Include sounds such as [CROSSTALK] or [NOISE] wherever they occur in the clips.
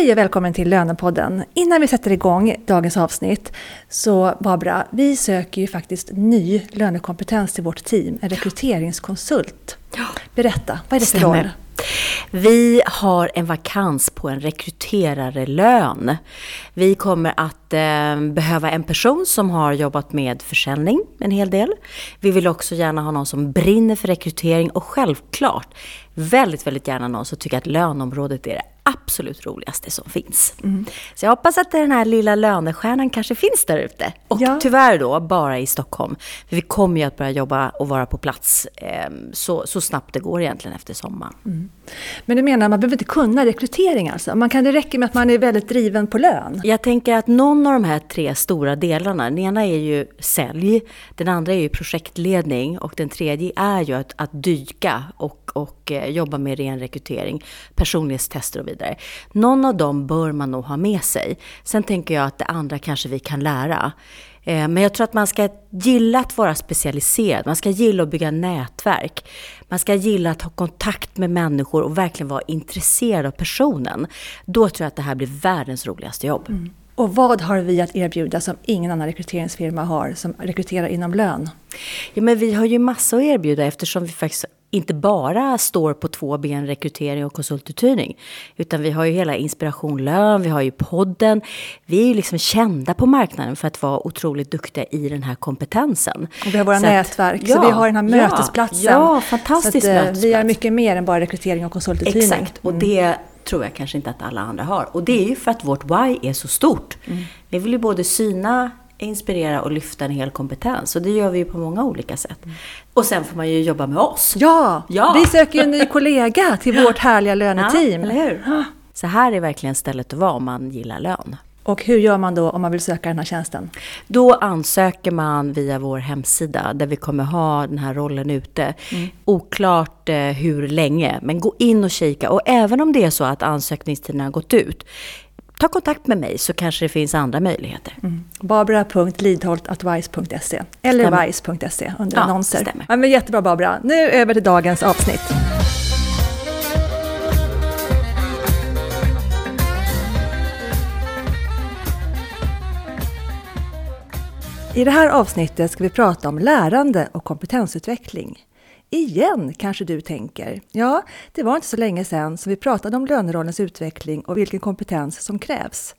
Hej och välkommen till Lönepodden. Innan vi sätter igång dagens avsnitt så Barbara, vi söker ju faktiskt ny lönekompetens till vårt team, en rekryteringskonsult. Berätta, vad är det för Stämmer. roll? Vi har en vakans på en rekryterarelön. Vi kommer att eh, behöva en person som har jobbat med försäljning en hel del. Vi vill också gärna ha någon som brinner för rekrytering och självklart väldigt, väldigt gärna någon som tycker att lönområdet är det absolut roligaste som finns. Så jag hoppas att den här lilla lönestjärnan kanske finns där ute. Och Ja. tyvärr då bara i Stockholm. För vi kommer ju att börja jobba och vara på plats eh, så, så snabbt det går egentligen efter sommaren. Men du menar, man behöver inte kunna rekrytering alltså? Man kan, det räcker med att man är väldigt driven på lön? Jag tänker att någon av de här tre stora delarna, den ena är ju sälj, den andra är ju projektledning och den tredje är ju att, att dyka och, och eh, jobba med ren rekrytering, personlighetstester och vidare. Någon av dem bör man nog ha med sig. Sen tänker jag att det andra kanske vi kan lära. Eh, Men jag tror att man ska gilla att vara specialiserad, man ska gilla att bygga nätverk. Man ska gilla att ha kontakt med människor och verkligen vara intresserad av personen. Då tror jag att det här blir världens roligaste jobb. Och vad har vi att erbjuda som ingen annan rekryteringsfirma har som rekryterar inom lön? Ja, men vi har ju massa att erbjuda eftersom vi faktiskt inte bara står på två ben, rekrytering och konsultuthyrning. Utan vi har ju hela Inspiration Lön, vi har ju podden. Vi är ju liksom kända på marknaden för att vara otroligt duktiga i den här kompetensen. Och vi har våra Så att- nätverk, så Ja, vi har den här ja, mötesplatsen. Ja, fantastisk så att, eh, mötesplats. Vi är mycket mer än bara rekrytering och konsultuthyrning. Exakt, och det tror jag kanske inte att alla andra har. Och det är ju för att vårt why är så stort. Mm. Vi vill ju både syna, inspirera och lyfta en hel kompetens. Och det gör vi ju på många olika sätt. Och sen får man ju jobba med oss. Ja, Ja. vi söker ju en ny [LAUGHS] kollega till vårt härliga löneteam. eller hur? Så här är verkligen stället att vara om man gillar lön. Och hur gör man då om man vill söka den här tjänsten? Då ansöker man via vår hemsida där vi kommer ha den här rollen ute. Oklart eh, hur länge, men gå in och kika. Och även om det är så att ansökningstiden har gått ut, ta kontakt med mig så kanske det finns andra möjligheter. Barbara.lidholt.wise.se eller Stämmer. wise.se under Ja, annonser. stämmer. Ja, men jättebra Barbara. Nu över till dagens avsnitt. I det här avsnittet ska vi prata om lärande och kompetensutveckling. Igen kanske du tänker. Ja, det var inte så länge sedan som vi pratade om lönerollens utveckling och vilken kompetens som krävs.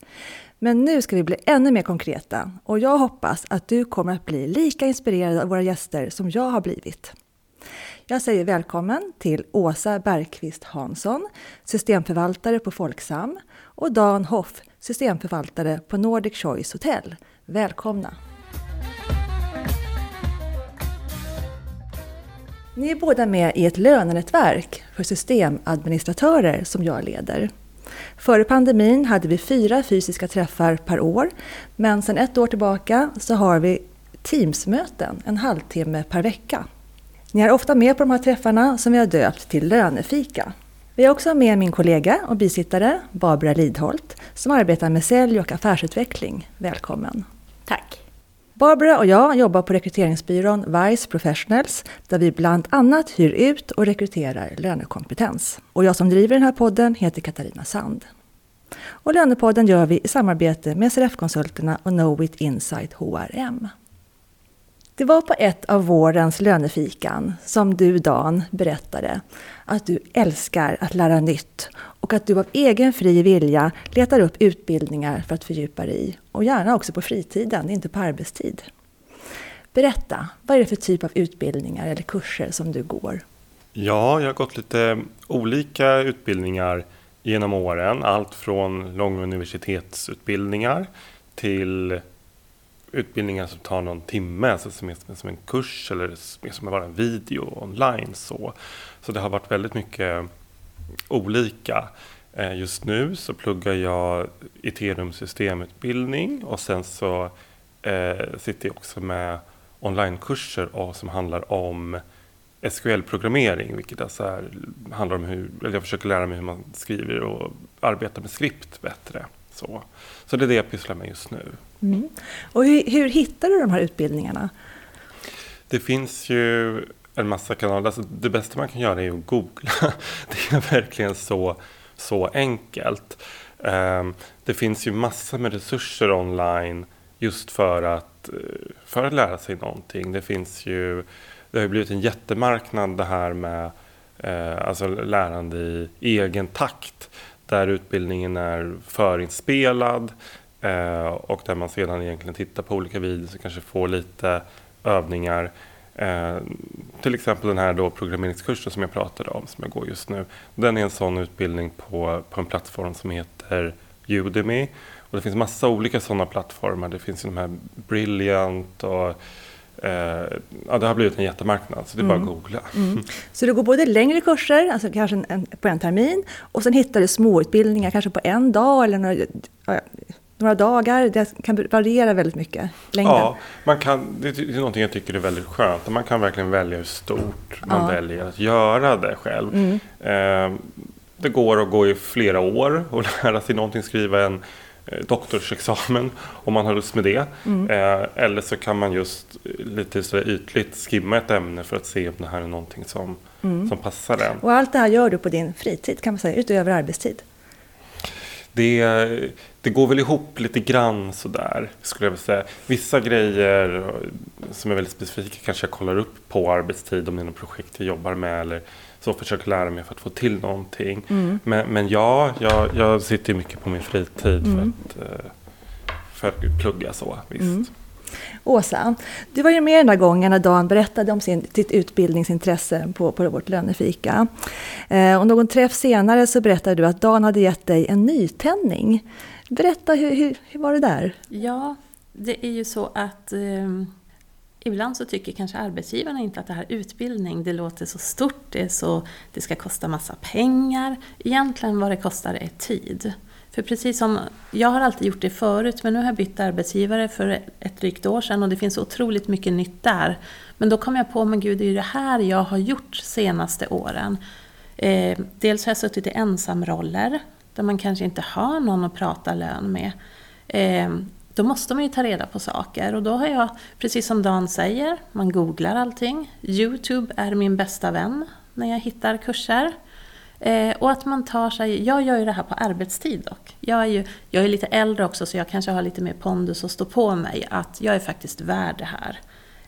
Men nu ska vi bli ännu mer konkreta och jag hoppas att du kommer att bli lika inspirerad av våra gäster som jag har blivit. Jag säger välkommen till Åsa Bergqvist Hansson, systemförvaltare på Folksam och Dan Hoff, systemförvaltare på Nordic Choice Hotel. Välkomna! Ni är båda med i ett lönenätverk för systemadministratörer som jag leder. Före pandemin hade vi fyra fysiska träffar per år, men sedan ett år tillbaka så har vi Teamsmöten en halvtimme per vecka. Ni är ofta med på de här träffarna som vi har döpt till lönefika. Vi har också med min kollega och bisittare Barbara Lidholt som arbetar med sälj och affärsutveckling. Välkommen! Tack. Barbara och jag jobbar på rekryteringsbyrån Vice Professionals där vi bland annat hyr ut och rekryterar lönekompetens. Och jag som driver den här podden heter Katarina Sand. Och Lönepodden gör vi i samarbete med SRF-konsulterna och Knowit Insight HRM. Det var på ett av vårens lönefikan som du Dan berättade att du älskar att lära nytt och att du av egen fri vilja letar upp utbildningar för att fördjupa dig i och gärna också på fritiden, inte på arbetstid. Berätta, vad är det för typ av utbildningar eller kurser som du går? Ja, jag har gått lite olika utbildningar genom åren. Allt från långa universitetsutbildningar till utbildningar som tar någon timme, alltså som är som en kurs eller som bara en video online. Så, så det har varit väldigt mycket olika. Eh, just nu så pluggar jag Ethereum systemutbildning och sen så eh, sitter jag också med onlinekurser som handlar om SQL-programmering, vilket alltså är, handlar om hur, eller jag försöker lära mig hur man skriver och arbetar med skript bättre. Så, så det är det jag pysslar med just nu. Mm. Och hur, hur hittar du de här utbildningarna? Det finns ju en massa kanaler. Alltså det bästa man kan göra är att googla. [LAUGHS] Det är verkligen så, så enkelt. Ehm, det finns ju massor med resurser online just för att, eh, för att lära sig någonting. Det finns ju, det har ju blivit en jättemarknad det här med eh, alltså lärande i egen takt. Där utbildningen är förinspelad eh, och där man sedan egentligen tittar på olika videos och kanske får lite övningar. Eh, till exempel den här då programmeringskursen som jag pratade om, som jag går just nu. Den är en sån utbildning på, på en plattform som heter Udemy. Och det finns massa olika sådana plattformar. Det finns ju de här Brilliant och eh, ja, det har blivit en jättemarknad, så det är bara att Mm. googla. Mm. [LAUGHS] Så du går både längre kurser, alltså kanske en, en, på en termin, och sen hittar du småutbildningar, kanske på en dag eller några, några dagar. Det kan variera väldigt mycket, längden. Ja, man kan, det är någonting jag tycker är väldigt skönt. Man kan verkligen välja hur stort man Ja. väljer att göra det själv. Mm. Eh, det går att gå i flera år och [LAUGHS] lära sig någonting, skriva en eh, doktorsexamen [LAUGHS] om man har lust med det. Mm. Eh, eller så kan man just eh, lite så ytligt skimma ett ämne för att se om det här är någonting som, Mm. som passar en. Och allt det här gör du på din fritid, kan man säga, utöver arbetstid. Det, det går väl ihop lite grann sådär, skulle jag vilja säga. Vissa grejer som är väldigt specifika kanske jag kollar upp på arbetstid om det är något projekt jag jobbar med eller så försöker lära mig för att få till någonting. Mm. Men, men ja, jag, jag sitter mycket på min fritid Mm. för, att, eh, för att plugga så, visst. Mm. Åsa, du var ju med den där gången när Dan berättade om sin, sitt utbildningsintresse på, på vårt lönefika. Eh, och någon träff senare så berättade du att Dan hade gett dig en nytändning. Berätta, hur, hur, hur var det där? Ja, det är ju så att eh, ibland så tycker kanske arbetsgivarna inte att det här utbildning, det låter så stort, det, är så, det ska kosta massa pengar. Egentligen vad det kostar är tid. För precis som, jag har alltid gjort det förut, men nu har jag bytt arbetsgivare för ett drygt år sedan och det finns otroligt mycket nytt där. Men då kom jag på, men gud, det är ju det här jag har gjort senaste åren. Eh, dels har jag suttit i ensamroller, där man kanske inte har någon att prata lön med. Eh, då måste man ju ta reda på saker och då har jag, precis som Dan säger, man googlar allting. Youtube är min bästa vän när jag hittar kurser. Eh, och att man tar sig, jag gör ju det här på arbetstid dock. Jag är ju jag är lite äldre också så jag kanske har lite mer pondus att stå på mig att jag är faktiskt värd det här.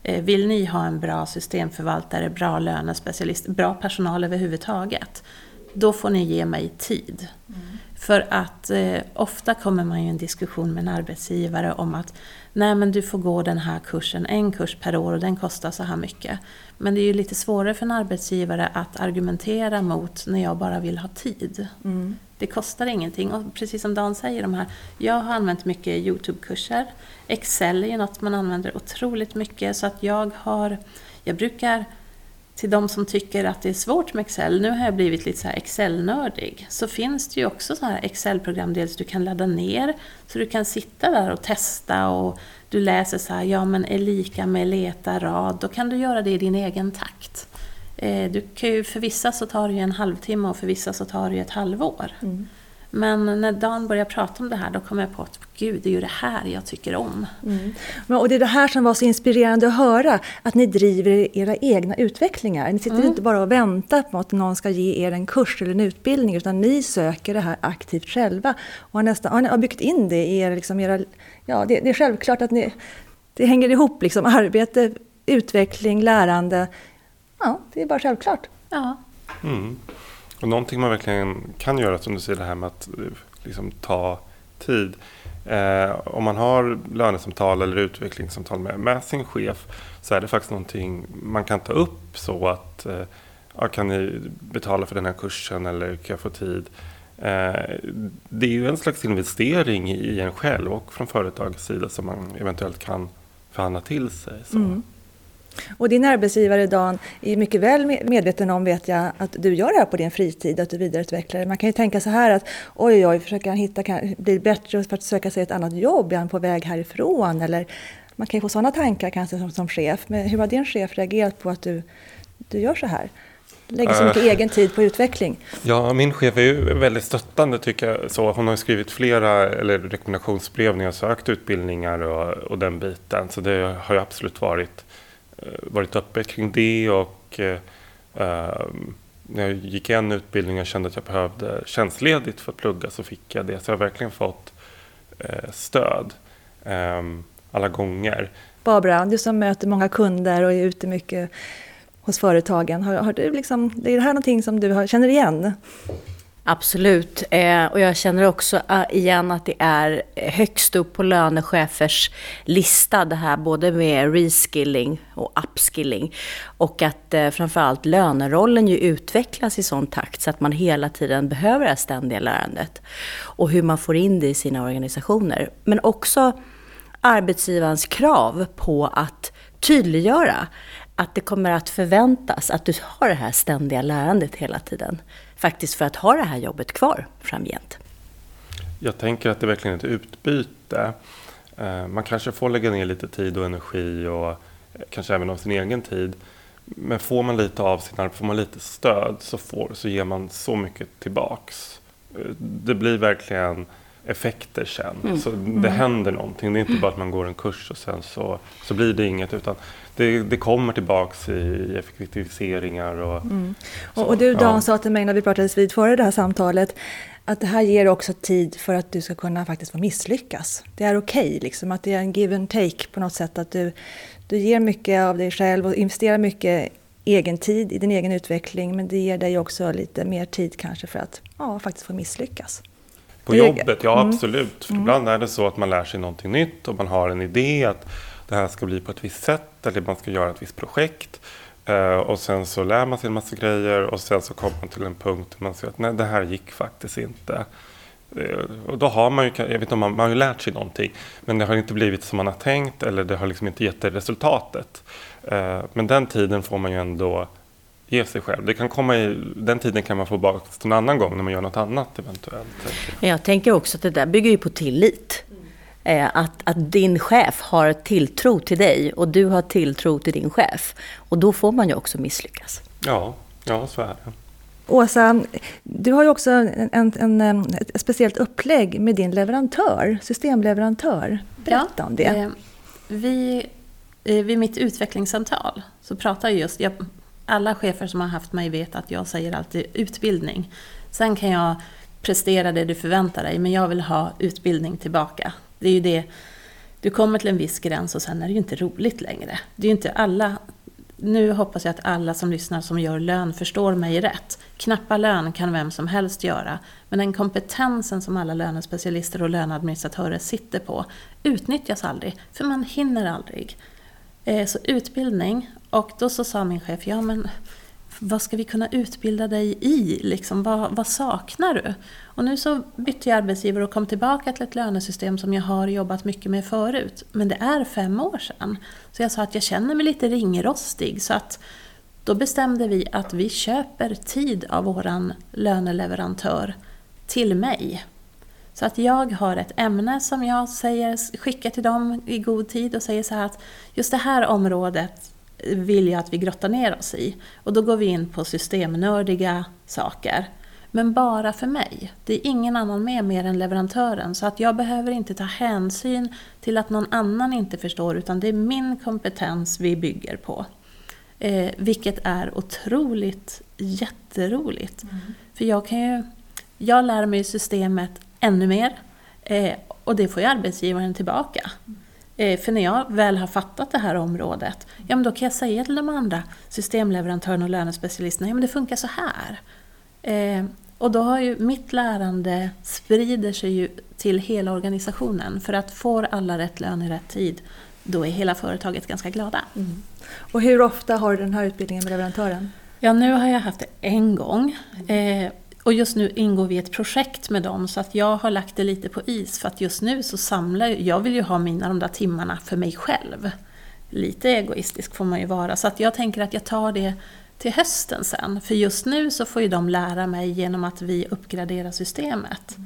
Eh, vill ni ha en bra systemförvaltare, bra lönespecialist, bra personal överhuvudtaget, då får ni ge mig tid. Mm. För att eh, ofta kommer man ju i en diskussion med en arbetsgivare om att nej men du får gå den här kursen, en kurs per år och den kostar så här mycket. Men det är ju lite svårare för en arbetsgivare att argumentera mot när jag bara vill ha tid. Mm. Det kostar ingenting. Och precis som Dan säger, de här, jag har använt mycket Youtube-kurser. Excel är ju något man använder otroligt mycket. Så att jag har, jag brukar till de som tycker att det är svårt med Excel, nu har jag blivit lite så här Excel-nördig, så finns det ju också så här Excel-program dels du kan ladda ner, så du kan sitta där och testa och du läser så här, ja men är lika med leta rad, då kan du göra det i din egen takt. Eh, du kan ju, för vissa så tar det ju en halvtimme och för vissa så tar det ju ett halvår. Mm. Men när Dan började prata om det här, då kom jag på att gud, det är ju det här jag tycker om. Mm. Men, och det är det här som var så inspirerande att höra, att ni driver era egna utvecklingar. Ni sitter Mm. inte bara och väntar på att någon ska ge er en kurs eller en utbildning, utan ni söker det här aktivt själva. Och har, nästan, har byggt in det i er, liksom era... Ja, det, det är självklart att ni... Det hänger ihop, liksom arbete, utveckling, lärande. Ja, det är bara självklart. Ja, Mm. Och någonting man verkligen kan göra, som du säger, det här med att eh, liksom, ta tid. Eh, om man har lönesamtal eller utvecklingssamtal med, med sin chef så är det faktiskt någonting man kan ta upp så att eh, ja, kan ni betala för den här kursen eller kan jag få tid? Eh, det är ju en slags investering i en själv och från företagets sida som man eventuellt kan förhandla till sig. Så. Mm. Och din arbetsgivare Dan är mycket väl med- medveten om, vet jag, att du gör det här på din fritid, att du vidareutvecklar det. Man kan ju tänka så här att oj, oj, försöker han hitta, kan, bli bättre för att söka sig ett annat jobb? Är han på väg härifrån? Eller man kan ju få sådana tankar kanske som, som chef. Men hur har din chef reagerat på att du, du gör så här? Lägger så Eh. mycket egen tid på utveckling. Ja, min chef är ju väldigt stöttande tycker jag. Så hon har skrivit flera eller, rekommendationsbrev när jag sökt utbildningar och, och den biten. Så det har ju absolut varit, Eh, varit öppet kring det och eh, ehm, när jag gick en utbildning och kände att jag behövde tjänstledigt för att plugga så fick jag det. Så jag har verkligen fått eh, stöd ehm, alla gånger. Barbara, du som möter många kunder och är ute mycket hos företagen. Har, har du liksom, är det här någonting som du har, känner igen? Absolut. Eh, och jag känner också uh, igen att det är högst upp på lönechefers lista det här både med reskilling och upskilling. Och att eh, framförallt lönerollen ju utvecklas i sån takt så att man hela tiden behöver det här ständiga lärandet. Och hur man får in det i sina organisationer. Men också arbetsgivarens krav på att tydliggöra att det kommer att förväntas att du har det här ständiga lärandet hela tiden. Faktiskt för att ha det här jobbet kvar framgent. Jag tänker att det verkligen är ett utbyte. Eh, man kanske får lägga ner lite tid och energi och eh, kanske även av sin egen tid. Men får man lite av sin arbete, får man lite stöd så, får, så ger man så mycket tillbaks. Eh, det blir verkligen effekter sen. Mm. Så det mm. händer någonting. Det är inte bara att man går en kurs och sen så, så blir det inget. Utan det, det kommer tillbaks i effektiviseringar. Och, mm. och, och, du Dan ja. sa till mig när vi pratades vid före det här samtalet att det här ger också tid för att du ska kunna faktiskt få misslyckas. Det är okej, okay, liksom, att det är en give and take på något sätt. Att du, du ger mycket av dig själv och investerar mycket egen tid i din egen utveckling men det ger dig också lite mer tid kanske för att ja, faktiskt få misslyckas. På jobbet, ja mm. absolut. För mm. ibland är det så att man lär sig någonting nytt och man har en idé att det här ska bli på ett visst sätt eller man ska göra ett visst projekt. Uh, och sen så lär man sig en massa grejer och sen så kommer man till en punkt där man ser att nej, det här gick faktiskt inte. Uh, och då har man ju, jag vet inte om man, man har ju lärt sig någonting, men det har inte blivit som man har tänkt eller det har liksom inte gett det resultatet. Uh, men den tiden får man ju ändå ge sig själv. Det kan komma i, den tiden kan man få tillbaka en annan gång när man gör något annat eventuellt. Jag tänker också att det där bygger ju på tillit. Eh, att, att din chef har tilltro till dig och du har tilltro till din chef. Och då får man ju också misslyckas. Ja, ja så är det. Åsa, du har ju också en, en, en, ett speciellt upplägg med din leverantör, systemleverantör. Berätta ja, om det. Eh, vi, eh, vid mitt utvecklingssamtal så pratar jag just, jag, alla chefer som har haft mig vet att jag säger alltid utbildning. Sen kan jag prestera det du förväntar dig, men jag vill ha utbildning tillbaka. Det är ju det, du kommer till en viss gräns och sen är det ju inte roligt längre. Det är ju inte alla, nu hoppas jag att alla som lyssnar som gör lön förstår mig rätt. Knappa lön kan vem som helst göra, men den kompetensen som alla lönespecialister och löneadministratörer sitter på utnyttjas aldrig, för man hinner aldrig. Eh, så utbildning, och då så sa min chef, ja men vad ska vi kunna utbilda dig i? Liksom, vad, vad, saknar du? Och nu så bytte jag arbetsgivare och kom tillbaka till ett lönesystem som jag har jobbat mycket med förut. Men det är fem år sedan. Så jag sa att jag känner mig lite ringrostig. Så att då bestämde vi att vi köper tid av våran löneleverantör till mig. Så att jag har ett ämne som jag säger, skickar till dem i god tid och säger så här att just det här området vill jag att vi grottar ner oss i. Och då går vi in på systemnördiga saker. Men bara för mig. Det är ingen annan med mer än leverantören. Så att jag behöver inte ta hänsyn till att någon annan inte förstår utan det är min kompetens vi bygger på. Eh, vilket är otroligt jätteroligt. Mm. För jag kan ju, jag lär mig systemet ännu mer eh, och det får ju arbetsgivaren tillbaka. Mm. Eh, för när jag väl har fattat det här området, ja men då kan jag säga till de andra systemleverantörerna och lönespecialisterna, ja men det funkar så här. Eh, och då har ju mitt lärande sprider sig ju till hela organisationen. För att får alla rätt lön i rätt tid, då är hela företaget ganska glada. Mm. Och hur ofta har du den här utbildningen med leverantören? Ja, nu har jag haft det en gång. Eh, och just nu ingår vi i ett projekt med dem så att jag har lagt det lite på is för att just nu så samlar jag, jag vill ju ha mina de där timmarna för mig själv. Lite egoistisk får man ju vara så att jag tänker att jag tar det till hösten sen. För just nu så får ju de lära mig genom att vi uppgraderar systemet.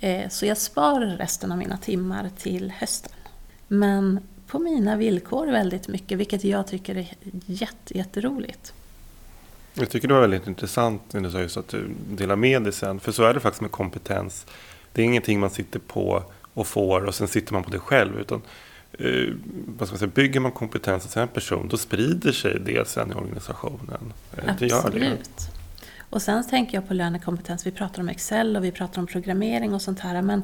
Mm. Så jag sparar resten av mina timmar till hösten. Men på mina villkor väldigt mycket, vilket jag tycker är jätte, jätteroligt. Jag tycker det var väldigt intressant när du sa just att du delar med dig sen. För så är det faktiskt med kompetens. Det är ingenting man sitter på och får och sen sitter man på det själv. Utan eh, vad ska man säga, bygger man kompetens hos en person då sprider sig det sen i organisationen. Eh, det Absolut. Det. Och sen tänker jag på lönekompetens, vi pratar om Excel och vi pratar om programmering och sånt här. Men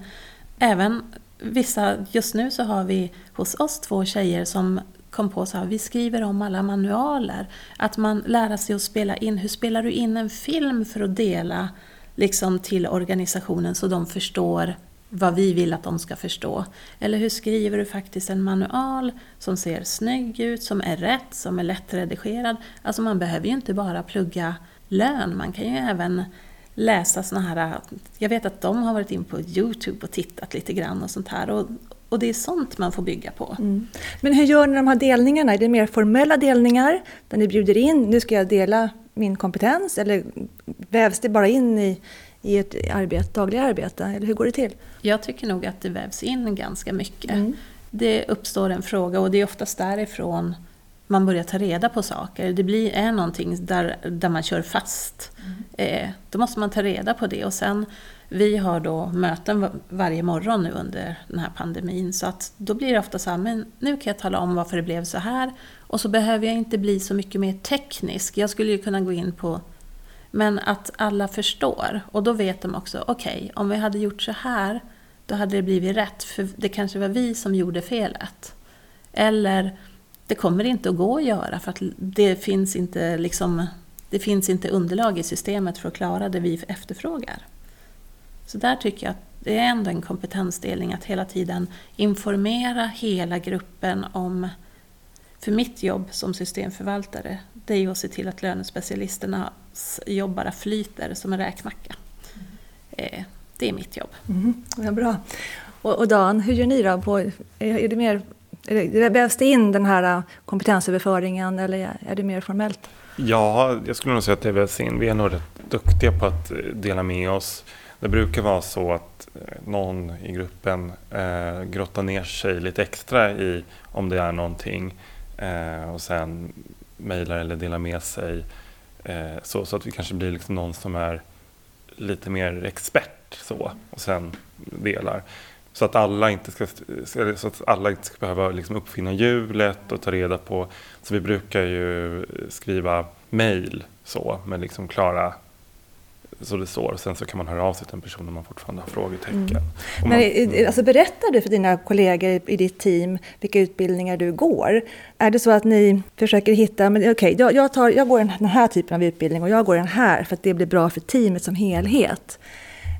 även vissa, just nu så har vi hos oss två tjejer som kom på så här, vi skriver om alla manualer. Att man lär sig att spela in, hur spelar du in en film för att dela liksom till organisationen så de förstår vad vi vill att de ska förstå. Eller hur skriver du faktiskt en manual som ser snygg ut, som är rätt, som är lättredigerad. Alltså man behöver ju inte bara plugga lön, man kan ju även läsa såna här... Jag vet att de har varit in på Youtube och tittat lite grann och sånt här. Och, och det är sånt man får bygga på. Mm. Men hur gör ni de här delningarna? Är det mer formella delningar där ni bjuder in, nu ska jag dela min kompetens? Eller vävs det bara in i, i ett arbete, dagliga arbete? Eller hur går det till? Jag tycker nog att det vävs in ganska mycket. Mm. Det uppstår en fråga och det är oftast därifrån man börjar ta reda på saker. Det blir, är någonting där, där man kör fast. Mm. Eh, då måste man ta reda på det och sen vi har då möten varje morgon nu under den här pandemin så att då blir det ofta så här, men nu kan jag tala om varför det blev så här och så behöver jag inte bli så mycket mer teknisk. Jag skulle ju kunna gå in på men att alla förstår och då vet de också, okej, okay, om vi hade gjort så här då hade det blivit rätt för det kanske var vi som gjorde felet. Eller det kommer inte att gå att göra för att det finns inte, liksom, det finns inte underlag i systemet för att klara det vi efterfrågar. Så där tycker jag att det är ändå en kompetensdelning att hela tiden informera hela gruppen om... För mitt jobb som systemförvaltare, det är ju att se till att lönespecialisternas jobb bara flyter som en räkmacka. Mm. Det är mitt jobb. Mm, ja, bra. Och, och Dan, hur gör ni då? På, är, det mer, är det, vävs det in den här kompetensöverföringen eller är det mer formellt? Ja, jag skulle nog säga att det vävs in. Vi är nog rätt duktiga på att dela med oss det brukar vara så att eh, någon i gruppen eh, grottar ner sig lite extra i om det är någonting eh, och sen mejlar eller delar med sig. Eh, så, så att vi kanske blir liksom någon som är lite mer expert så och sen delar. Så att alla inte ska, så att alla inte ska behöva liksom uppfinna hjulet och ta reda på. Så vi brukar ju skriva mejl så med liksom klara så det står. Sen så kan man höra av sig till en person om man fortfarande har frågetecken. Mm. Men man, alltså, berättar du för dina kollegor i ditt team vilka utbildningar du går? Är det så att ni försöker hitta, okej, okay, jag, jag, tar, jag går den här typen av utbildning och jag går den här för att det blir bra för teamet som helhet?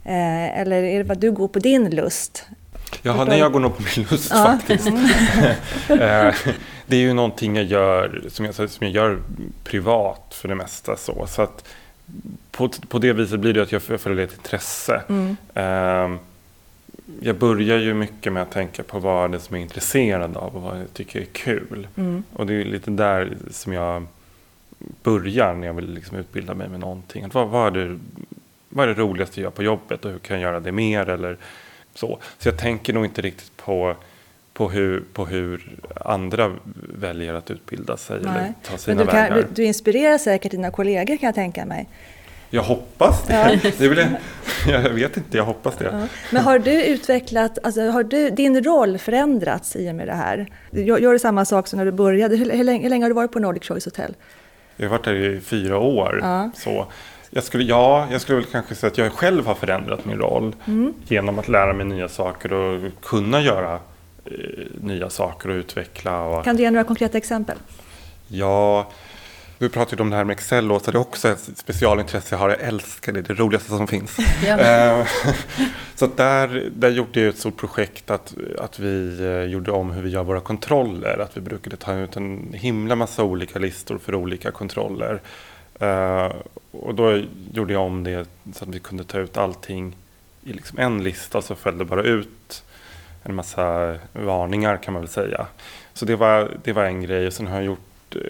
Eh, eller är det vad du går på din lust? Jaha, nej, jag går nog på min lust ja. faktiskt. [LAUGHS] Eh, det är ju någonting jag gör som jag, som jag gör privat för det mesta. Så, så att på, på det viset blir det att jag följer ett intresse. Mm. Uh, jag börjar ju mycket med att tänka på vad det är som jag är intresserad av och vad jag tycker är kul. Mm. Och det är lite där som jag börjar när jag vill liksom utbilda mig med någonting. Vad, vad, är det, vad är det roligaste jag gör på jobbet och hur kan jag göra det mer? Eller så. så jag tänker nog inte riktigt på på hur, på hur andra väljer att utbilda sig Nej. eller ta sina Men du, kan, du, inspirerar säkert dina kollegor kan jag tänka mig. Jag hoppas det. Ja. [LAUGHS] det jag, [LAUGHS] jag vet inte, jag hoppas det. Ja. Men har du utvecklat, alltså har du, din roll förändrats i och med det här? Gör, du samma sak som när du började? Hur, hur, länge, hur länge har du varit på Nordic Choice Hotel? Jag har varit där i fyra år. Ja. Så jag skulle, ja, jag skulle väl kanske säga att jag själv har förändrat min roll mm. genom att lära mig nya saker och kunna göra nya saker och utveckla. Och, kan du ge några konkreta exempel? Ja, du pratade om det här med Excel, Åsa. Det är också ett specialintresse jag har. Jag älskar det, det är det roligaste som finns. [LAUGHS] Eh, [LAUGHS] så där, där gjorde jag ett stort projekt att, att vi eh, gjorde om hur vi gör våra kontroller. Att vi brukade ta ut en himla massa olika listor för olika kontroller. Och då gjorde jag om det så att vi kunde ta ut allting i liksom en lista så föll det bara ut en massa varningar kan man väl säga. Så det var, det var en grej. Och sen har jag gjort... Uh,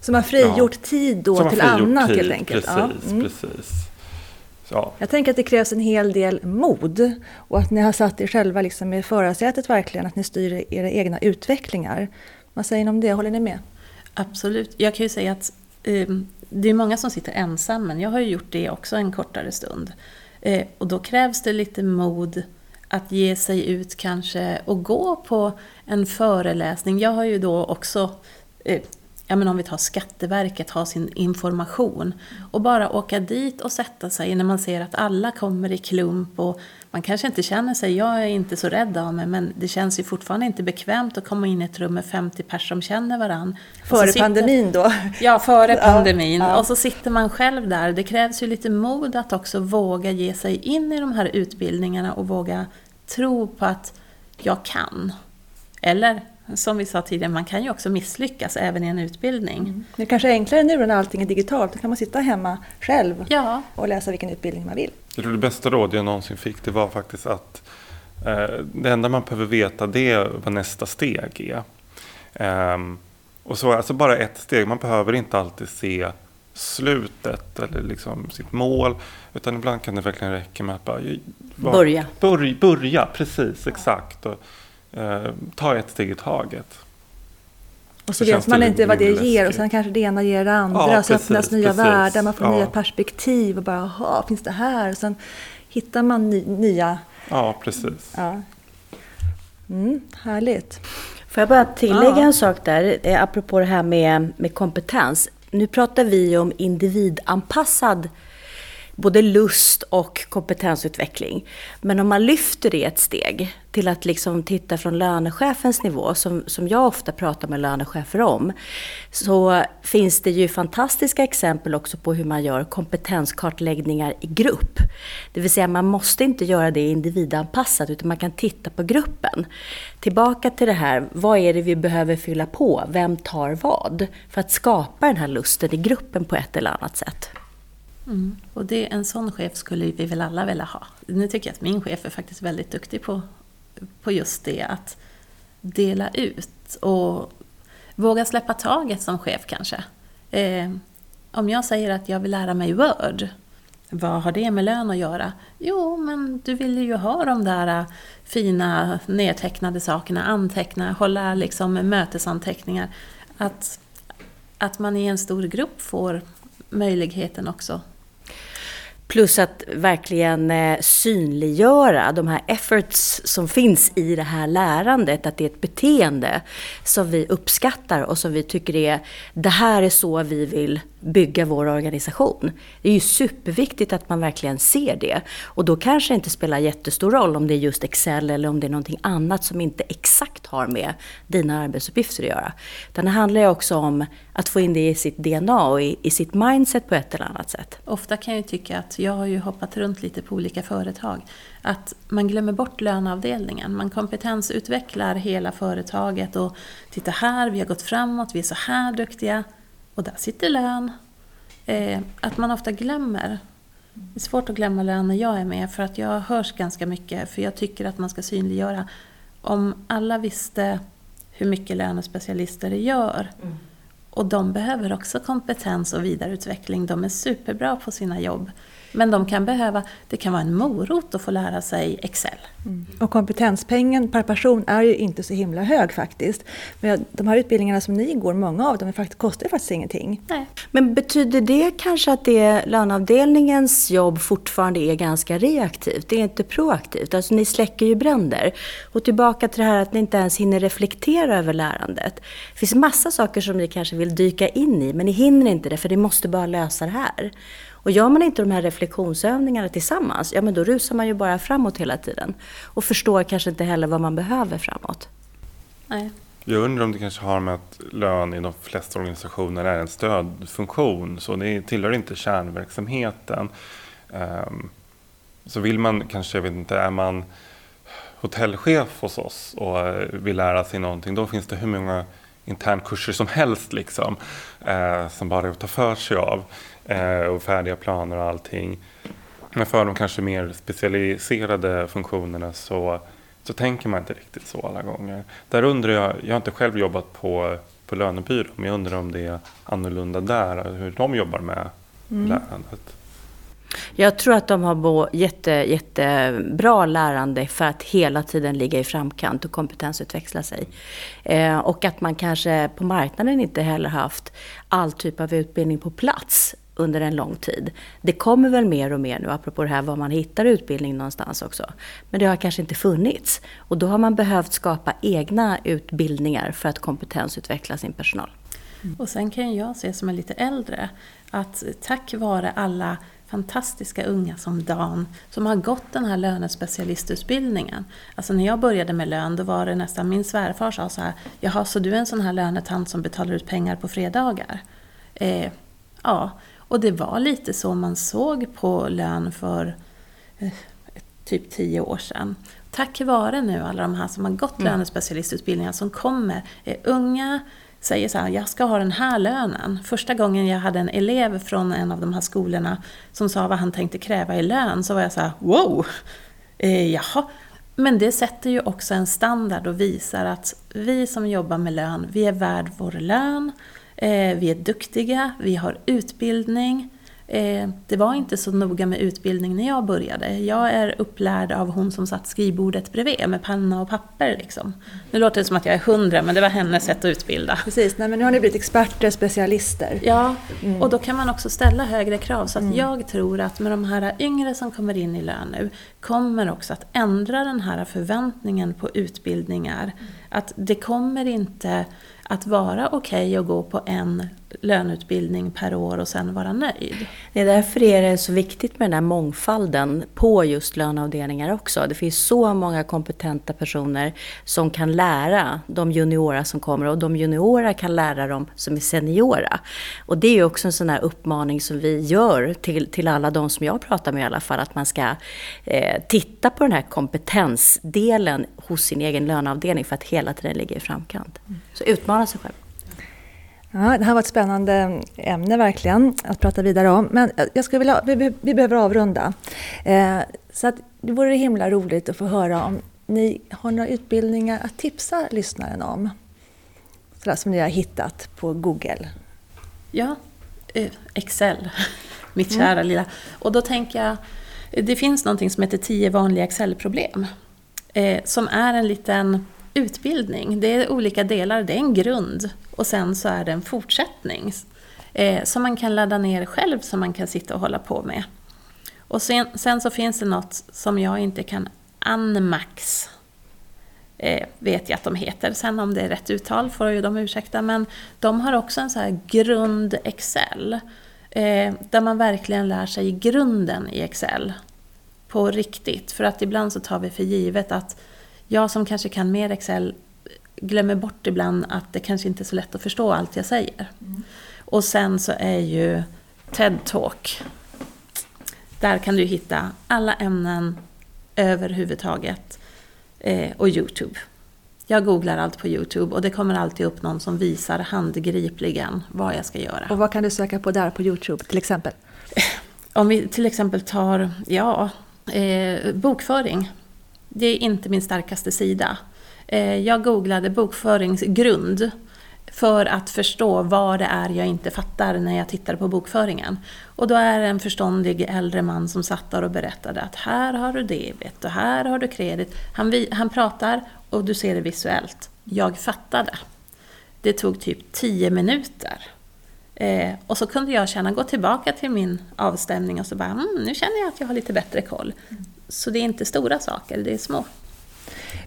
som har frigjort ja, tid då till annat tid, helt enkelt? Precis, ja. mm. precis. Ja. Jag tänker att det krävs en hel del mod och att ni har satt er själva liksom i förarsätet verkligen, att ni styr era egna utvecklingar. Vad säger ni om det? Håller ni med? Absolut. Jag kan ju säga att Ehm, det är många som sitter ensam, men jag har ju gjort det också en kortare stund. Eh, och då krävs det lite mod att ge sig ut kanske och gå på en föreläsning. Jag har ju då också, eh, ja men om vi tar Skatteverket, ha sin information. Och bara åka dit och sätta sig när man ser att alla kommer i klump och man kanske inte känner sig, jag är inte så rädd av mig, men det känns ju fortfarande inte bekvämt att komma in i ett rum med 50 personer som känner varandra. Före sitter, pandemin då? [LAUGHS] Ja, före pandemin. Ja, ja. Och så sitter man själv där. Det krävs ju lite mod att också våga ge sig in i de här utbildningarna och våga tro på att jag kan. Eller som vi sa tidigare, man kan ju också misslyckas även i en utbildning. Mm. Det är kanske är enklare nu när allting är digitalt. Då kan man sitta hemma själv ja. och läsa vilken utbildning man vill. Jag tror det bästa råd jag någonsin fick det var faktiskt att eh, det enda man behöver veta det är vad nästa steg är. Um, och så alltså bara ett steg. Man behöver inte alltid se slutet eller liksom sitt mål. Utan ibland kan det verkligen räcka med att bara, bara börja. börja. Börja, precis, exakt. Och, eh, ta ett steg i taget. Och så, så vet man inte vad det ger och sen kanske det ena ger det andra. Ja, så öppnas nya precis. världar, man får ja. nya perspektiv och bara, jaha, finns det här? Och sen hittar man ny, nya... Ja, precis. Ja. Mm, härligt. Får jag bara tillägga ja. en sak där, eh, apropå det här med, med kompetens. Nu pratar vi om individanpassad både lust och kompetensutveckling. Men om man lyfter det ett steg till att liksom titta från lönechefens nivå, som, som jag ofta pratar med lönechefer om, så finns det ju fantastiska exempel också på hur man gör kompetenskartläggningar i grupp. Det vill säga man måste inte göra det individanpassat utan man kan titta på gruppen. Tillbaka till det här, vad är det vi behöver fylla på? Vem tar vad? För att skapa den här lusten i gruppen på ett eller annat sätt. Mm. Och det, en sån chef skulle vi väl alla vilja ha. Nu tycker jag att min chef är faktiskt väldigt duktig på, på just det, att dela ut och våga släppa taget som chef kanske. Eh, om jag säger att jag vill lära mig Word, vad har det med lön att göra? Jo, men du vill ju ha de där eh, fina nedtecknade sakerna, anteckna, hålla liksom mötesanteckningar. Att, att man i en stor grupp får möjligheten också Plus att verkligen eh, synliggöra de här efforts som finns i det här lärandet. Att det är ett beteende som vi uppskattar och som vi tycker är, det här är så vi vill bygga vår organisation. Det är ju superviktigt att man verkligen ser det. Och då kanske det inte spelar jättestor roll om det är just Excel eller om det är någonting annat som inte exakt har med dina arbetsuppgifter att göra. Utan det handlar ju också om att få in det i sitt DNA och i, i sitt mindset på ett eller annat sätt. Ofta kan jag tycka att, jag har ju hoppat runt lite på olika företag, att man glömmer bort löneavdelningen. Man kompetensutvecklar hela företaget och titta här, vi har gått framåt, vi är så här duktiga och där sitter lön. Eh, att man ofta glömmer. Det är svårt att glömma lön när jag är med för att jag hörs ganska mycket. För jag tycker att man ska synliggöra. Om alla visste hur mycket lönespecialister gör mm. och de behöver också kompetens och vidareutveckling. De är superbra på sina jobb. Men de kan behöva, det kan vara en morot att få lära sig Excel. Mm. Och kompetenspengen per person är ju inte så himla hög faktiskt. Men de här utbildningarna som ni går, många av dem kostar faktiskt ingenting. Nej. Men betyder det kanske att det löneavdelningens jobb fortfarande är ganska reaktivt? Det är inte proaktivt? Alltså ni släcker ju bränder. Och tillbaka till det här att ni inte ens hinner reflektera över lärandet. Det finns massa saker som ni kanske vill dyka in i, men ni hinner inte det för ni måste bara lösa det här. Och gör man inte de här reflektionsövningarna tillsammans, ja men då rusar man ju bara framåt hela tiden. Och förstår kanske inte heller vad man behöver framåt. Nej. Jag undrar om det kanske har med att lön i de flesta organisationer är en stödfunktion. Så det tillhör inte kärnverksamheten. Um, så vill man kanske, jag vet inte, är man hotellchef hos oss och vill lära sig någonting, då finns det hur många internkurser som helst liksom, eh, som bara är att ta för sig av eh, och färdiga planer och allting. Men för de kanske mer specialiserade funktionerna så, så tänker man inte riktigt så alla gånger. Där undrar jag, jag har inte själv jobbat på, på lönebyrå, men jag undrar om det är annorlunda där, hur de jobbar med mm. lärandet. Jag tror att de har jätte, jättebra lärande för att hela tiden ligga i framkant och kompetensutveckla sig. Eh, och att man kanske på marknaden inte heller haft all typ av utbildning på plats under en lång tid. Det kommer väl mer och mer nu, apropå det här var man hittar utbildning någonstans också. Men det har kanske inte funnits. Och då har man behövt skapa egna utbildningar för att kompetensutveckla sin personal. Mm. Och sen kan jag se som är lite äldre att tack vare alla fantastiska unga som Dan som har gått den här lönespecialistutbildningen. Alltså när jag började med lön då var det nästan, min svärfar sa så här, jaha så du är en sån här lönetant som betalar ut pengar på fredagar? Eh, ja, och det var lite så man såg på lön för eh, typ tio år sedan. Tack vare nu alla de här som har gått mm. lönespecialistutbildningar som kommer, är unga, säger så här, jag ska ha den här lönen. Första gången jag hade en elev från en av de här skolorna som sa vad han tänkte kräva i lön så var jag så här, wow! Eh, jaha. Men det sätter ju också en standard och visar att vi som jobbar med lön, vi är värd vår lön, eh, vi är duktiga, vi har utbildning, Eh, det var inte så noga med utbildning när jag började. Jag är upplärd av hon som satt skrivbordet bredvid med penna och papper. Liksom. Nu låter det som att jag är hundra, men det var hennes sätt att utbilda. Precis, Nej, men nu har ni blivit experter, specialister. Ja, mm. och då kan man också ställa högre krav. Så att mm. jag tror att med de här yngre som kommer in i lön nu, kommer också att ändra den här förväntningen på utbildningar. Mm. Att det kommer inte att vara okej okay att gå på en löneutbildning per år och sen vara nöjd. Det är därför är det så viktigt med den här mångfalden på just löneavdelningar också. Det finns så många kompetenta personer som kan lära de juniora som kommer och de juniora kan lära dem som är seniora. Och det är också en sån här uppmaning som vi gör till, till alla de som jag pratar med i alla fall, att man ska eh, titta på den här kompetensdelen hos sin egen löneavdelning för att hela tiden ligga i framkant. Så utmana sig själv. Ja, det här var ett spännande ämne verkligen att prata vidare om. Men jag skulle vilja, vi, vi behöver avrunda. Eh, så att det vore himla roligt att få höra om ni har några utbildningar att tipsa lyssnaren om. Sådär som ni har hittat på Google. Ja, eh, Excel. [LAUGHS] Mitt kära mm. lilla. Och då tänker jag, det finns någonting som heter 10 vanliga Excel-problem. Eh, som är en liten utbildning. Det är olika delar, det är en grund och sen så är det en fortsättning eh, som man kan ladda ner själv som man kan sitta och hålla på med. Och sen, sen så finns det något som jag inte kan, Anmax eh, vet jag att de heter. Sen om det är rätt uttal får ju de ursäkta, men de har också en så här grund Excel. Eh, där man verkligen lär sig grunden i Excel. På riktigt. För att ibland så tar vi för givet att jag som kanske kan mer Excel glömmer bort ibland att det kanske inte är så lätt att förstå allt jag säger. Mm. Och sen så är ju TED Talk. Där kan du hitta alla ämnen överhuvudtaget. Eh, och Youtube. Jag googlar allt på Youtube och det kommer alltid upp någon som visar handgripligen vad jag ska göra. Och vad kan du söka på där på Youtube till exempel? Om vi till exempel tar, ja, eh, bokföring. Det är inte min starkaste sida. Eh, jag googlade bokföringsgrund för att förstå vad det är jag inte fattar när jag tittar på bokföringen. Och då är det en förståndig äldre man som satt där och berättade att här har du debet och här har du kredit. Han, han pratar och du ser det visuellt. Jag fattade. Det tog typ tio minuter. Eh, och så kunde jag känna, gå tillbaka till min avstämning och så bara, mm, nu känner jag att jag har lite bättre koll. Så det är inte stora saker, det är små.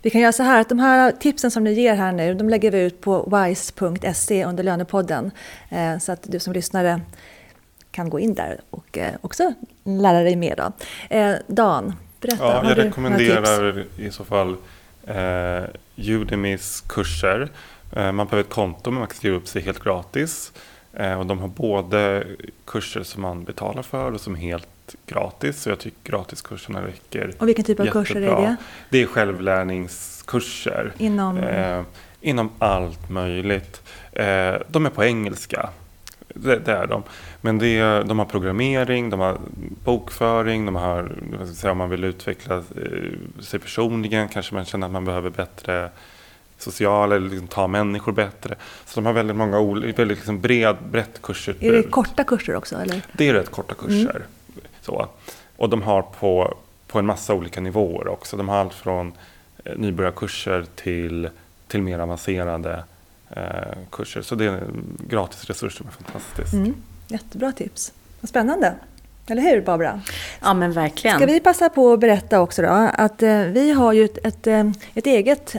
Vi kan göra så här att de här tipsen som ni ger här nu, de lägger vi ut på wise.se under lönepodden. Eh, så att du som lyssnare kan gå in där och eh, också lära dig mer. Då. Eh, Dan, berätta. Ja, jag rekommenderar i så fall eh, Udemys kurser. man behöver ett konto men man kan skriva upp sig helt gratis. Och de har både kurser som man betalar för och som är helt gratis. Så jag tycker gratiskurserna räcker Och vilken typ av jättebra. kurser är det? Det är självlärningskurser. Inom? Eh, inom allt möjligt. Eh, de är på engelska. Det, det, är de. Men det är, de har programmering, de har bokföring, de har, säga, om man vill utveckla eh, sig personligen, kanske man känner att man behöver bättre sociala eller liksom ta människor bättre. Så de har väldigt många olika, väldigt liksom bred, brett kursutbud. Är det korta kurser också? Eller? Det är rätt korta kurser. Mm. Så. Och de har på, på en massa olika nivåer också. De har allt från eh, nybörjarkurser till, till mer avancerade eh, kurser. Så det är en gratis resurs som är fantastisk. Mm. Jättebra tips. Vad spännande. Eller hur Barbara? Ja men verkligen. Ska vi passa på att berätta också då att eh, vi har ju ett, ett, eh, ett eget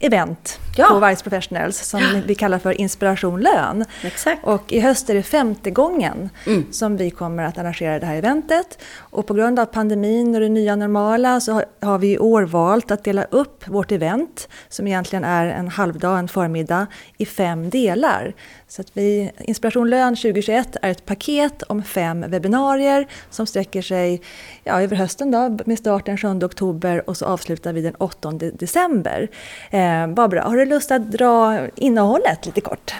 event Ja. på Vice Professionals som vi kallar för Inspiration Lön. Exakt. Och i höst är det femte gången Mm. som vi kommer att arrangera det här eventet. Och på grund av pandemin och det nya normala så har- har vi i år valt att dela upp vårt event, som egentligen är en halvdag, en förmiddag, i fem delar. Så att vi, Inspiration Lön 2021 är ett paket om fem webbinarier som sträcker sig ja, över hösten då, med start den 7 oktober och så avslutar vi den 8 december. Eh, Barbara, har du lust att dra innehållet lite kort?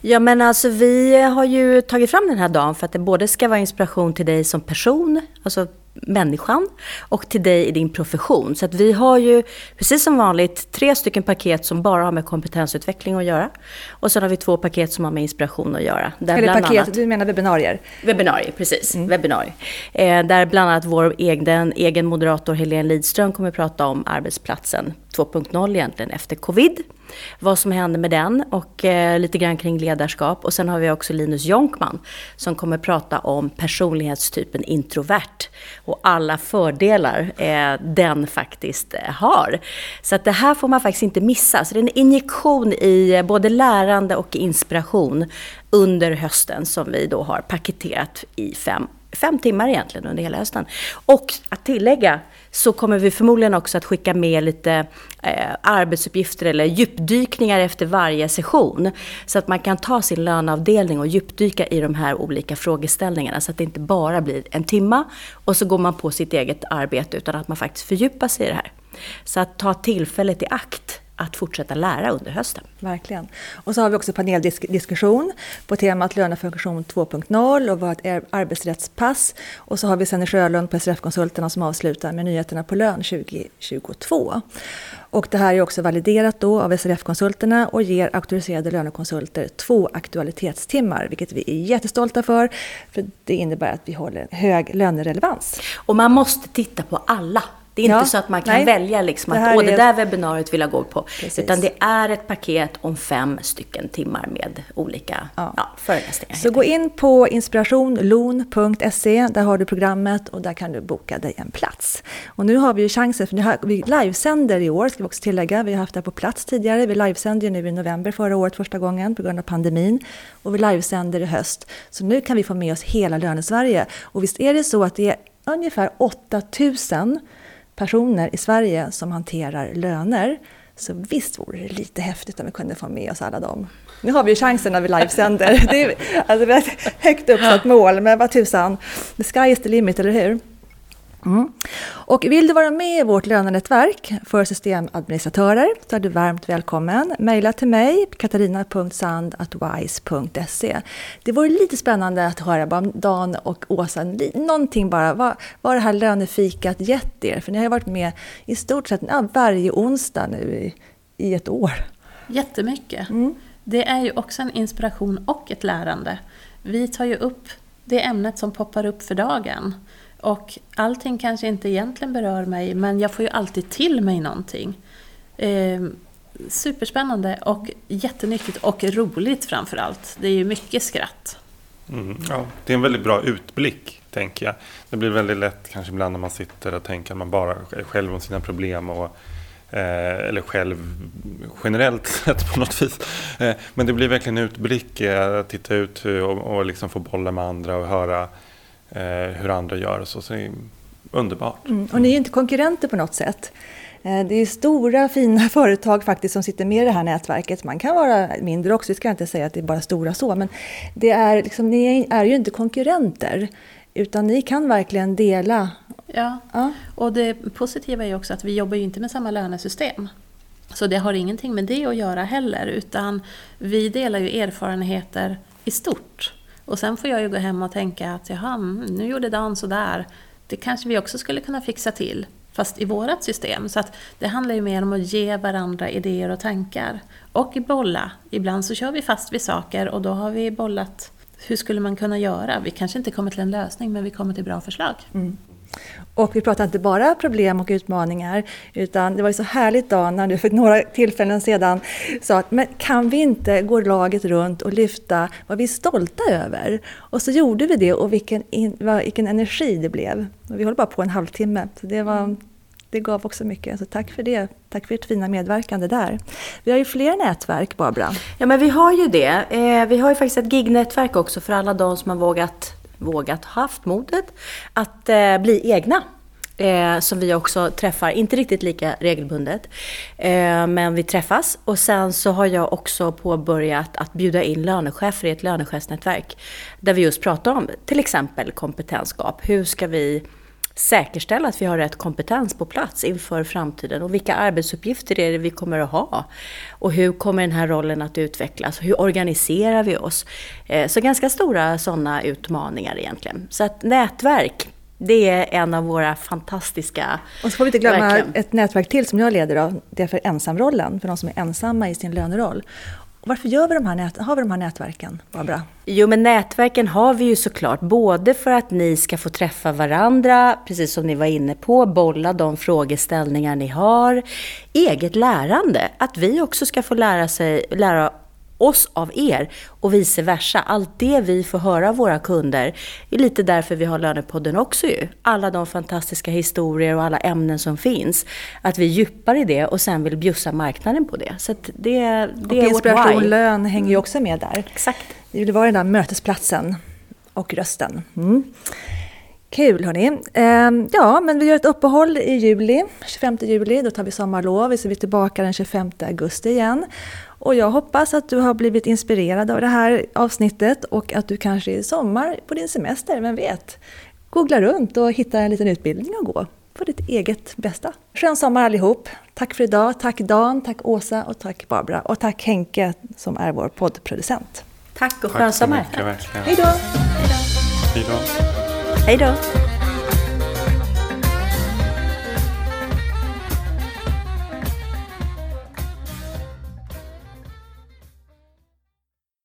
Ja men alltså vi har ju tagit fram den här dagen för att det både ska vara inspiration till dig som person, alltså människan, och till dig i din profession. Så att vi har ju, precis som vanligt, tre stycken paket som bara har med kompetensutveckling att göra. Och sen har vi två paket som har med inspiration att göra. Där Eller paket, annat- du menar webbinarier? Webbinarier, precis. Webbinarier. Eh, där bland annat vår egen, egen moderator Helene Lidström kommer prata om arbetsplatsen 2.0 egentligen efter covid. Vad som händer med den och eh, lite grann kring ledarskap. Och sen har vi också Linus Jonkman som kommer prata om personlighetstypen introvert och alla fördelar eh, den faktiskt eh, har. Så att det här får man faktiskt inte missa. Så det är en injektion i eh, både lärande och inspiration under hösten som vi då har paketerat i fem, fem timmar egentligen under hela hösten. Och att tillägga så kommer vi förmodligen också att skicka med lite eh, arbetsuppgifter eller djupdykningar efter varje session. Så att man kan ta sin löneavdelning och djupdyka i de här olika frågeställningarna. Så att det inte bara blir en timma och så går man på sitt eget arbete utan att man faktiskt fördjupar sig i det här. Så att ta tillfället i akt att fortsätta lära under hösten. Verkligen. Och så har vi också paneldiskussion på temat lönefunktion 2.0 och vårt ar- arbetsrättspass. Och så har vi Senny Sjölund på SRF-konsulterna som avslutar med nyheterna på lön 2022. Och det här är också validerat då av SRF-konsulterna och ger auktoriserade lönekonsulter två aktualitetstimmar, vilket vi är jättestolta för, för det innebär att vi håller hög lönerelevans. Och man måste titta på alla. Det är inte Ja, så att man kan nej. välja liksom att Åh, det är- där webbinariet vill jag gå på. Precis. Utan det är ett paket om fem stycken timmar med olika Ja. ja. föreläsningar. Så gå in på inspirationlon.se, där har du programmet och där kan du boka dig en plats. Och nu har vi ju chansen, för nu har, vi livesänder i år, ska vi också tillägga. Vi har haft det på plats tidigare. Vi livesänder ju nu i november förra året första gången på grund av pandemin. Och vi livesänder i höst. Så nu kan vi få med oss hela Lönesverige. Och visst är det så att det är ungefär 8000 personer i Sverige som hanterar löner. Så visst vore det lite häftigt om vi kunde få med oss alla dem. Nu har vi ju chansen när vi livesänder. [LAUGHS] Det är, alltså, vi har ett högt uppsatt mål, men vad tusan. The sky is the limit, eller hur? Mm. Och vill du vara med i vårt lönenätverk för systemadministratörer så är du varmt välkommen. Maila till mig, katarina.sand.wise.se. Det vore lite spännande att höra bara om Dan och Åsa, någonting bara, vad, vad det här lönefikat gett er? För ni har ju varit med i stort sett ja, varje onsdag nu i, i ett år. Jättemycket. Mm. Det är ju också en inspiration och ett lärande. Vi tar ju upp det ämnet som poppar upp för dagen. Och allting kanske inte egentligen berör mig, men jag får ju alltid till mig någonting. Eh, superspännande och jättenyttigt och roligt framförallt. Det är ju mycket skratt. Mm, ja, det är en väldigt bra utblick, tänker jag. Det blir väldigt lätt kanske ibland när man sitter och tänker att man bara är själv om sina problem. Och, eh, eller själv generellt [LAUGHS] sett på något vis. Eh, men det blir verkligen en utblick, eh, att titta ut och, och liksom få bolla med andra och höra hur andra gör. och Så, så det är underbart. Mm. Och ni är inte konkurrenter på något sätt. Eh, Det är stora fina [LAUGHS] företag faktiskt som sitter med i det här nätverket. Man kan vara mindre också, vi ska inte säga att det är bara stora så. Men det är liksom, ni är ju inte konkurrenter. Utan ni kan verkligen dela. Ja, Ja, och det positiva är också att vi jobbar ju inte med samma lönesystem. Så det har ingenting med det att göra heller, utan vi delar ju erfarenheter i stort. Och sen får jag ju gå hem och tänka att jaha, mm, nu gjorde Dan sådär. Det kanske vi också skulle kunna fixa till, fast i vårat system. Så att det handlar ju mer om att ge varandra idéer och tankar. Och bolla. Ibland så kör vi fast vid saker och då har vi bollat hur skulle man kunna göra? Vi kanske inte kommer till en lösning, men vi kommer till bra förslag. mm. Och vi pratade inte bara problem och utmaningar, utan det var ju så härligt Dan när du för några tillfällen sedan sa att men kan vi inte gå laget runt och lyfta vad vi är stolta över? Och så gjorde vi det och vilken, in, vilken energi det blev. Och vi håller bara på en halvtimme, så det, var, det gav också mycket. Så tack för det. Tack för ert fina medverkande där. Vi har ju fler nätverk, Barbara. Ja, men vi har ju det. Eh, vi har ju faktiskt ett gignätverk också för alla de som har vågat vågat, haft modet att eh, bli egna. Eh, som vi också träffar, inte riktigt lika regelbundet. Eh, men vi träffas och sen så har jag också påbörjat att bjuda in lönechefer i ett lönechefsnätverk. Där vi just pratar om till exempel kompetensgap. Hur ska vi säkerställa att vi har rätt kompetens på plats inför framtiden och vilka arbetsuppgifter är det vi kommer att ha? Och hur kommer den här rollen att utvecklas? Hur organiserar vi oss? Eh, så ganska stora sådana utmaningar egentligen. Så att nätverk, det är en av våra fantastiska... Och så får vi inte glömma verkligen. ett nätverk till som jag leder av. Det är för ensamrollen, för de som är ensamma i sin löneroll. Varför gör vi de här nät, har vi de här nätverken, Barbara? Jo, men nätverken har vi ju såklart, både för att ni ska få träffa varandra, precis som ni var inne på, bolla de frågeställningar ni har, eget lärande, att vi också ska få lära, sig, lära oss av er och vice versa. Allt det vi får höra av våra kunder är lite därför vi har Lönepodden också ju. Alla de fantastiska historier och alla ämnen som finns. Att vi djupar i det och sen vill bjussa marknaden på det. Så det, det och är inspiration, lön hänger ju också med där. Exakt. Vi vill vara den där mötesplatsen och rösten. Mm. Kul hörni. Ehm, ja, men vi gör ett uppehåll i juli, 25 juli. Då tar vi sommarlov. Så är vi tillbaka den 25 augusti igen. Och jag hoppas att du har blivit inspirerad av det här avsnittet och att du kanske i sommar på din semester, vem vet, googlar runt och hittar en liten utbildning att gå för ditt eget bästa. Skön sommar allihop! Tack för idag, tack Dan, tack Åsa och tack Barbara och tack Henke som är vår poddproducent. Tack och skön sommar! Tack så mycket, verkligen. Hej då! Hej då! Hej då!